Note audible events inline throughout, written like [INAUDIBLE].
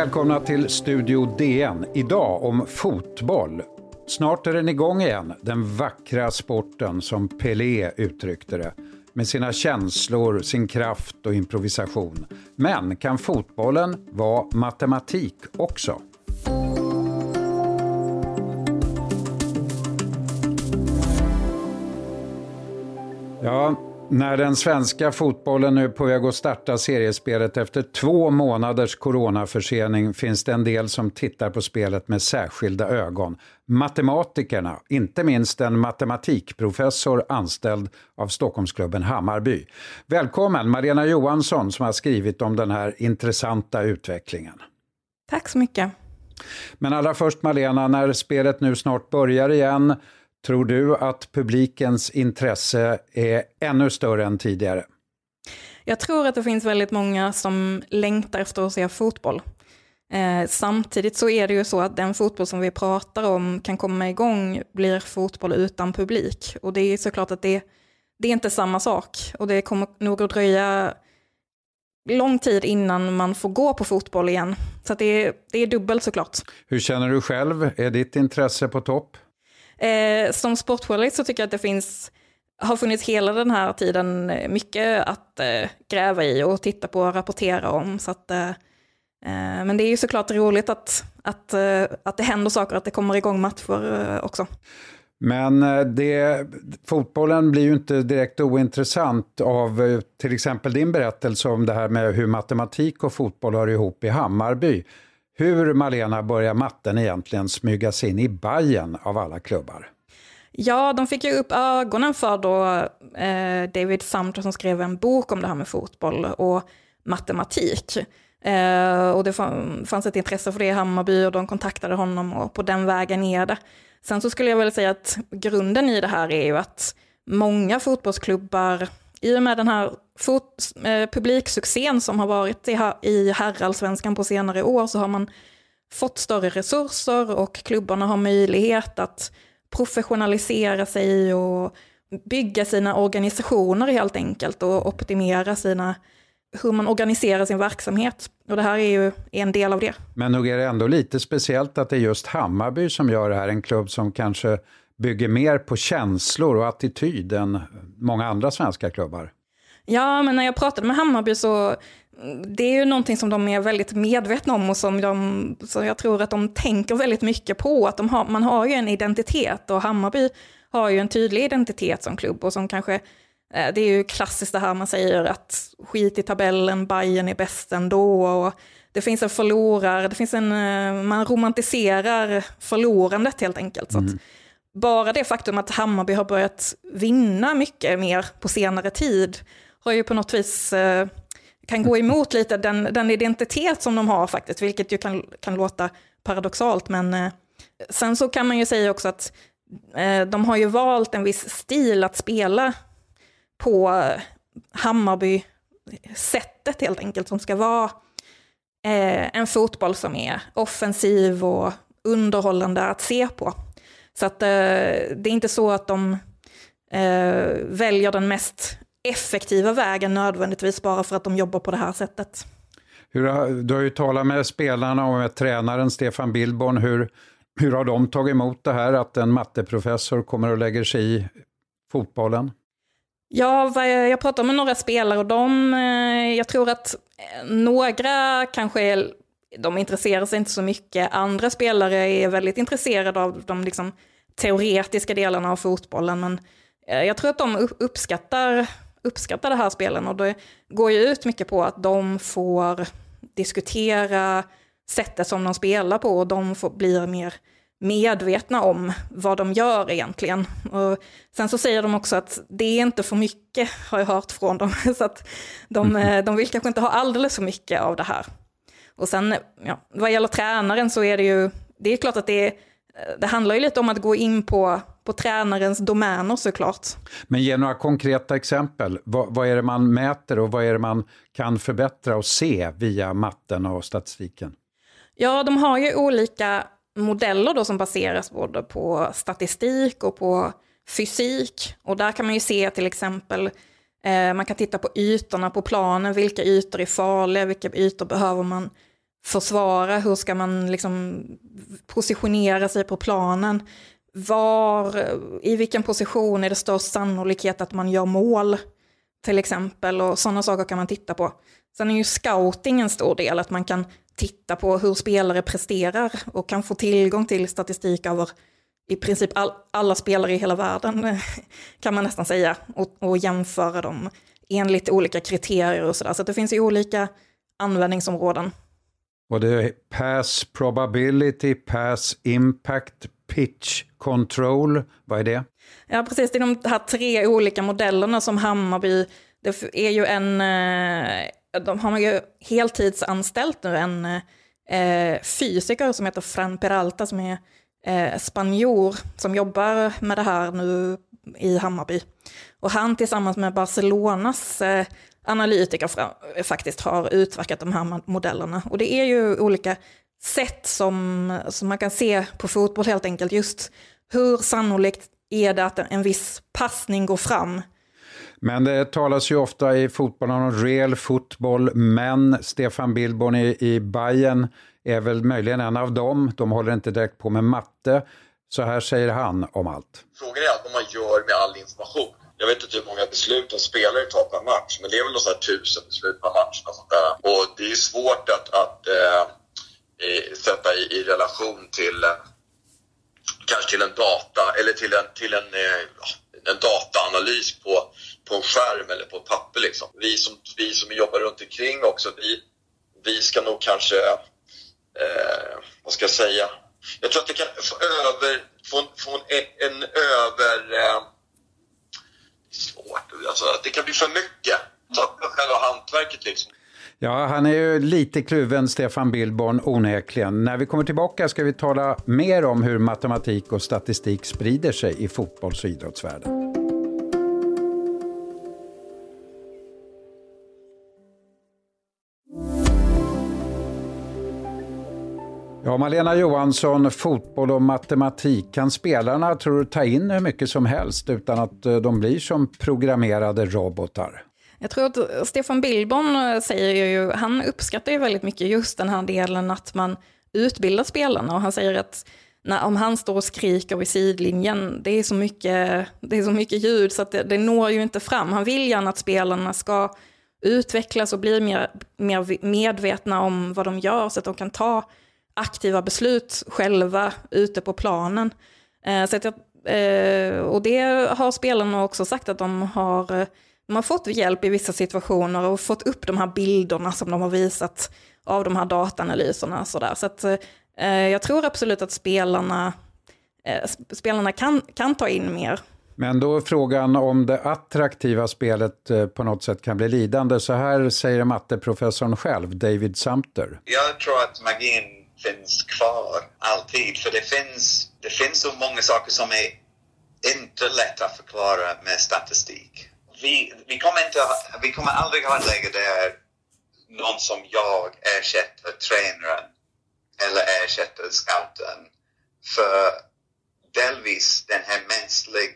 Välkomna till Studio DN. Idag om fotboll. Snart är den igång igen, den vackra sporten som Pelé uttryckte det. Med sina känslor, sin kraft och improvisation. Men kan fotbollen vara matematik också? Ja, när den svenska fotbollen nu är på väg att starta seriespelet efter två månaders coronaförsening finns det en del som tittar på spelet med särskilda ögon. Matematikerna, inte minst en matematikprofessor anställd av Stockholmsklubben Hammarby. Välkommen Marina Johansson som har skrivit om den här intressanta utvecklingen. Tack så mycket. Men allra först Malena, när spelet nu snart börjar igen Tror du att publikens intresse är ännu större än tidigare? Jag tror att det finns väldigt många som längtar efter att se fotboll. Eh, samtidigt så är det ju så att den fotboll som vi pratar om kan komma igång blir fotboll utan publik. Och det är såklart att det, det är inte samma sak. Och det kommer nog att dröja lång tid innan man får gå på fotboll igen. Så det, är, det är dubbelt såklart. Hur känner du själv? Är ditt intresse på topp? Eh, som sportjournalist så tycker jag att det finns, har funnits hela den här tiden eh, mycket att eh, gräva i och titta på och rapportera om. Så att, eh, eh men det är ju såklart roligt att, att, eh, att det händer saker, att det kommer igång matcher också. Men det, fotbollen blir ju inte direkt ointressant av till exempel din berättelse om det här med hur matematik och fotboll hör ihop i Hammarby. Hur, Malena, börjar matten egentligen smygas in i Bayern av alla klubbar? Ja, de fick ju upp ögonen för då eh, David Sumter som skrev en bok om det här med fotboll och matematik. Eh, och det fanns ett intresse för det i Hammarby och de kontaktade honom och på den vägen är det. Sen så skulle jag väl säga att grunden i det här är ju att många fotbollsklubbar i och med den här fot, eh, publiksuccén som har varit i, i herrallsvenskan på senare år så har man fått större resurser och klubbarna har möjlighet att professionalisera sig och bygga sina organisationer helt enkelt och optimera sina, hur man organiserar sin verksamhet. Och det här är ju en del av det. Men nog är det ändå lite speciellt att det är just Hammarby som gör det här, en klubb som kanske bygger mer på känslor och attityd än många andra svenska klubbar. Ja, men när jag pratade med Hammarby så det är ju någonting som de är väldigt medvetna om och som de, så jag tror att de tänker väldigt mycket på. Att de har, man har ju en identitet och Hammarby har ju en tydlig identitet som klubb och som kanske, eh, det är ju klassiskt det här man säger att skit i tabellen, Bayern är bäst ändå. Och det finns en förlorare, det finns en, eh, man romantiserar förlorandet helt enkelt. Så mm bara det faktum att Hammarby har börjat vinna mycket mer på senare tid har ju på något vis eh, kan gå emot lite den, den, identitet som de har faktiskt, vilket ju kan, kan låta paradoxalt. Men eh, sen så kan man ju säga också att eh, de har ju valt en viss stil att spela på eh, Hammarby-sättet helt enkelt, som ska vara eh, en fotboll som är offensiv och underhållande att se på. Så att, eh, det är inte så att de eh, väljer den mest effektiva vägen nödvändigtvis bara för att de jobbar på det här sättet. Hur du har ju talat med spelarna och med tränaren Stefan Billborn. Hur, hur har de tagit emot det här att en matteprofessor kommer och lägger sig i fotbollen? Ja, jag pratar med några spelare och de, eh, jag tror att några kanske är de intresserar sig inte så mycket. Andra spelare är väldigt intresserade av de liksom, teoretiska delarna av fotbollen. Men eh, jag tror att de uppskattar, uppskattar det här spelen och det går ju ut mycket på att de får diskutera sättet som de spelar på och de får, blir mer medvetna om vad de gör egentligen. Och sen så säger de också att det är inte för mycket, har jag hört från dem. [LAUGHS] Så att de, eh, de vill kanske inte ha alldeles för mycket av det här. Och sen, ja, vad gäller tränaren så är det ju, det är klart att det, det handlar ju lite om att gå in på, på tränarens domäner såklart. Men ge några konkreta exempel. Vad, vad är det man mäter och vad är det man kan förbättra och se via matten och statistiken? Ja, de har ju olika modeller då som baseras både på statistik och på fysik. Och där kan man ju se till exempel Eh, man kan titta på ytorna på planen, vilka ytor är farliga, vilka ytor behöver man försvara, hur ska man liksom positionera sig på planen, var, i vilken position är det störst sannolikhet att man gör mål, till exempel, och sådana saker kan man titta på. Sen är ju scouting en stor del, att man kan titta på hur spelare presterar och kan få tillgång till statistik över i princip all, alla spelare i hela världen, [LAUGHS] kan man nästan säga, och, och jämföra dem enligt olika kriterier och sådär. Så det finns ju olika användningsområden. Och det är pass probability, pass impact, pitch control, vad är det? Ja, precis. Det är de här tre olika modellerna som Hammarby, det är ju en, eh, de har man ju heltidsanställt nu, en eh, fysiker som heter Fran Peralta som är eh, spanjor som jobbar med det här nu i Hammarby. Och han tillsammans med Barcelonas eh, analytiker faktiskt har utverkat de här modellerna. Och det är ju olika sätt som, som man kan se på fotboll helt enkelt. Just hur sannolikt är det att en viss passning går fram? Men det talas ju ofta i fotboll om real fotboll, men Stefan Billborn i, i Bayern är väl möjligen en av dem. De håller inte direkt på med matte. Så här säger han om allt. Frågan är vad man gör med all information. Jag vet inte hur många beslut en spelare tar per match, men det är väl något tusen beslut per match. Och, sånt där. och det är svårt att, att äh, sätta i, i relation till eh, kanske till en data eller till en, till en, äh, en dataanalys på, på en skärm eller på ett papper. Liksom. Vi, som, vi som jobbar runt omkring också, vi, vi ska nog kanske, vad ska jag säga, jag tror att det kan få över, få, få en, en över svårt. Alltså, det kan bli för mycket. Så själva hantverket liksom. Ja, han är ju lite kluven, Stefan Billborn, onekligen. När vi kommer tillbaka ska vi tala mer om hur matematik och statistik sprider sig i fotbolls och idrottsvärlden. Ja, Malena Johansson, fotboll och matematik. Kan spelarna, tror du, ta in hur mycket som helst utan att eh, de blir som programmerade robotar? Jag tror att eh, Stefan Billborn eh, säger ju, han uppskattar ju väldigt mycket just den här delen att man utbildar spelarna och han säger att när, om han står och skriker vid sidlinjen, det är så mycket, det är så mycket ljud så att det, det når ju inte fram. Han vill gärna att spelarna ska utvecklas och bli mer, mer medvetna om vad de gör så att de kan ta aktiva beslut själva ute på planen. Eh, så att jag, eh, och det har spelarna också sagt att de har, de har fått hjälp i vissa situationer och fått upp de här bilderna som de har visat av de här dataanalyserna. Så, där. så att, eh, jag tror absolut att spelarna, spelarna kan, kan ta in mer. Men då är frågan om det attraktiva spelet på något sätt kan bli lidande. Så här säger matteprofessorn själv, David Sumter. Jag tror att magin finns kvar alltid. För det finns, det finns så många saker som är inte lätta att förklara med statistik. Vi, vi, kommer, inte, vi kommer aldrig ha ett läge där någon som jag ersätter tränaren eller ersätter scouten. För delvis den här mänskliga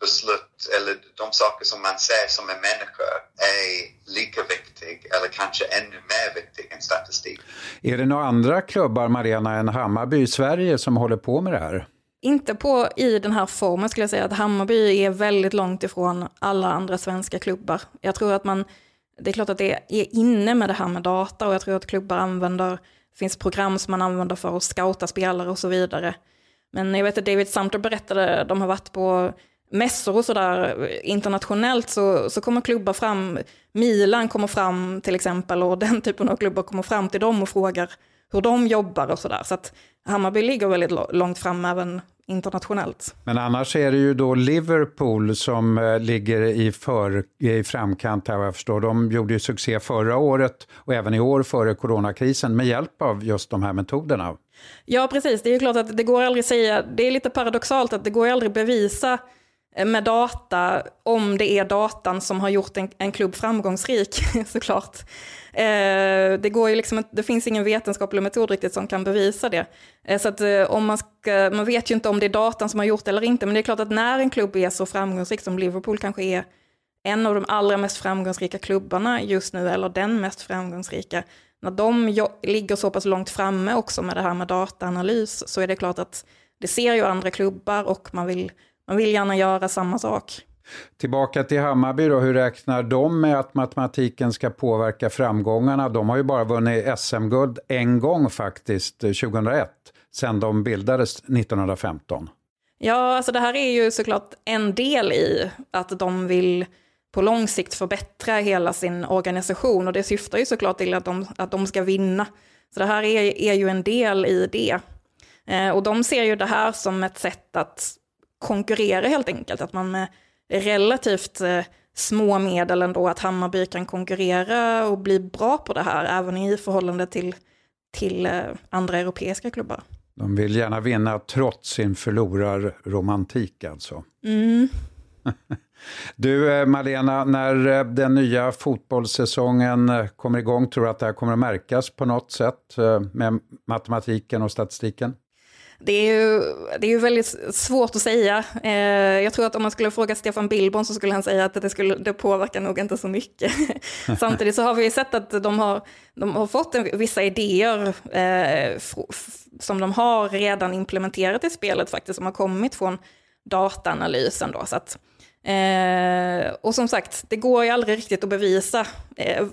beslut eller de saker som man ser som en människa är lika viktig eller kanske ännu mer viktig än statistik. Är det några andra klubbar, Mariana, än Hammarby i Sverige som håller på med det här? Inte på i den här formen skulle jag säga att Hammarby är väldigt långt ifrån alla andra svenska klubbar. Jag tror att man, det är klart att det är inne med det här med data och jag tror att klubbar använder, det finns program som man använder för att scouta spelare och så vidare. Men jag vet att David Sumter berättade, de har varit på mässor och sådär internationellt så, så kommer klubbar fram, Milan kommer fram till exempel och den typen av klubbar kommer fram till dem och frågar hur de jobbar och sådär. Så att Hammarby ligger väldigt långt fram även internationellt. Men annars är det ju då Liverpool som eh, ligger i, för, i framkant här vad jag förstår. De gjorde ju succé förra året och även i år före coronakrisen med hjälp av just de här metoderna. Ja, precis. Det är ju klart att det går aldrig säga, det är lite paradoxalt att det går aldrig bevisa Eh, med data, om det är datan som har gjort en, en klubb framgångsrik [LAUGHS] såklart. Eh, det, går ju liksom, det finns ingen vetenskaplig metod riktigt som kan bevisa det. Eh, så att, eh, om man, ska, man vet ju inte om det är datan som har gjort det eller inte, men det är klart att när en klubb är så framgångsrik som Liverpool kanske är en av de allra mest framgångsrika klubbarna just nu, eller den mest framgångsrika, när de ligger så pass långt framme också med det här med dataanalys så är det klart att det ser ju andra klubbar och man vill, man vill gärna göra samma sak. Tillbaka till Hammarby då, hur räknar de med att matematiken ska påverka framgångarna? De har ju bara vunnit SM-guld en gång faktiskt, 2001, sedan de bildades 1915. Ja, alltså det här är ju såklart en del i att de vill på lång sikt förbättra hela sin organisation och det syftar ju såklart till att de, att de ska vinna. Så det här är, är ju en del i det. Eh, och de ser ju det här som ett sätt att konkurrera helt enkelt, att man med relativt eh, små medel ändå, att Hammarby kan konkurrera och bli bra på det här, även i förhållande till, till eh, andra europeiska klubbar. De vill gärna vinna trots sin förlorarromantik alltså. Mm. [LAUGHS] Du eh, Malena, när den nya fotbollssäsongen kommer igång, tror du att det här kommer att märkas på något sätt med matematiken och statistiken? Det är, ju, det är ju väldigt svårt att säga. jag tror att om man skulle fråga Stefan Billborn så skulle han säga att det, skulle, det påverkar nog inte så mycket. [LAUGHS] Samtidigt så har vi sett att de har, de har fått en, vissa idéer eh, som de har redan implementerat i spelet faktiskt, som har kommit från dataanalysen. Då, så att, Eh, och som sagt, det går ju aldrig riktigt att bevisa eh,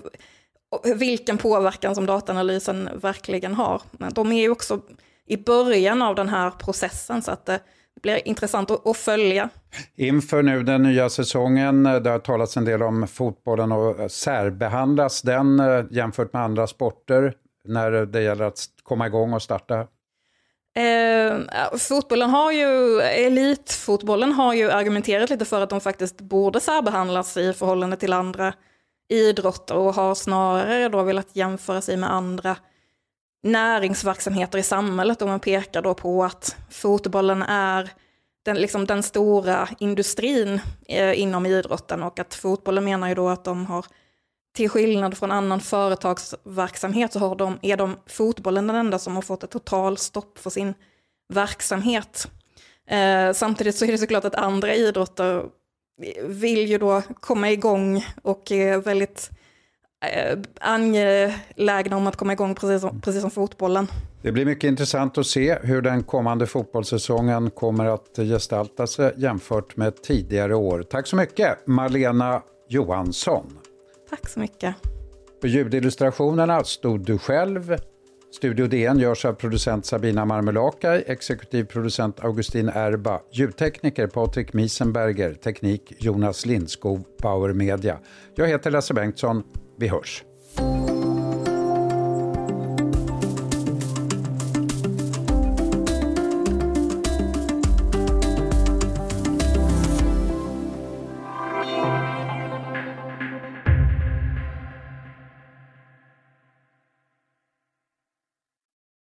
vilken påverkan som dataanalysen verkligen har. De är ju också i början av den här processen så att det blir intressant att, följa. Inför nu den nya säsongen, det har talats en del om fotbollen och särbehandlas den eh, jämfört med andra sporter när det gäller att komma igång och starta? Eh, fotbollen har ju, elitfotbollen har ju argumenterat lite för att de faktiskt borde särbehandlas i förhållande till andra idrotter och har snarare då velat jämföra sig med andra näringsverksamheter i samhället och man pekar då på att fotbollen är den, liksom den stora industrin eh, inom idrotten och att fotbollen menar ju då att de har till skillnad från annan företagsverksamhet så har de, är de fotbollen den enda som har fått ett totalstopp för sin verksamhet. Eh, samtidigt så är det såklart att andra idrotter vill ju då komma igång och är väldigt eh, angelägna om att komma igång precis som, precis som fotbollen. Det blir mycket intressant att se hur den kommande fotbollssäsongen kommer att gestalta sig jämfört med tidigare år. Tack så mycket Marlena Johansson. Tack så mycket. På ljudillustrationerna stod du själv. Studio DN görs av producent Sabina Marmelakai, exekutiv producent Augustin Erba, ljudtekniker Patrik Miesenberger, teknik Jonas Lindskov, Power Media. Jag heter Lasse Bengtsson. Vi hörs.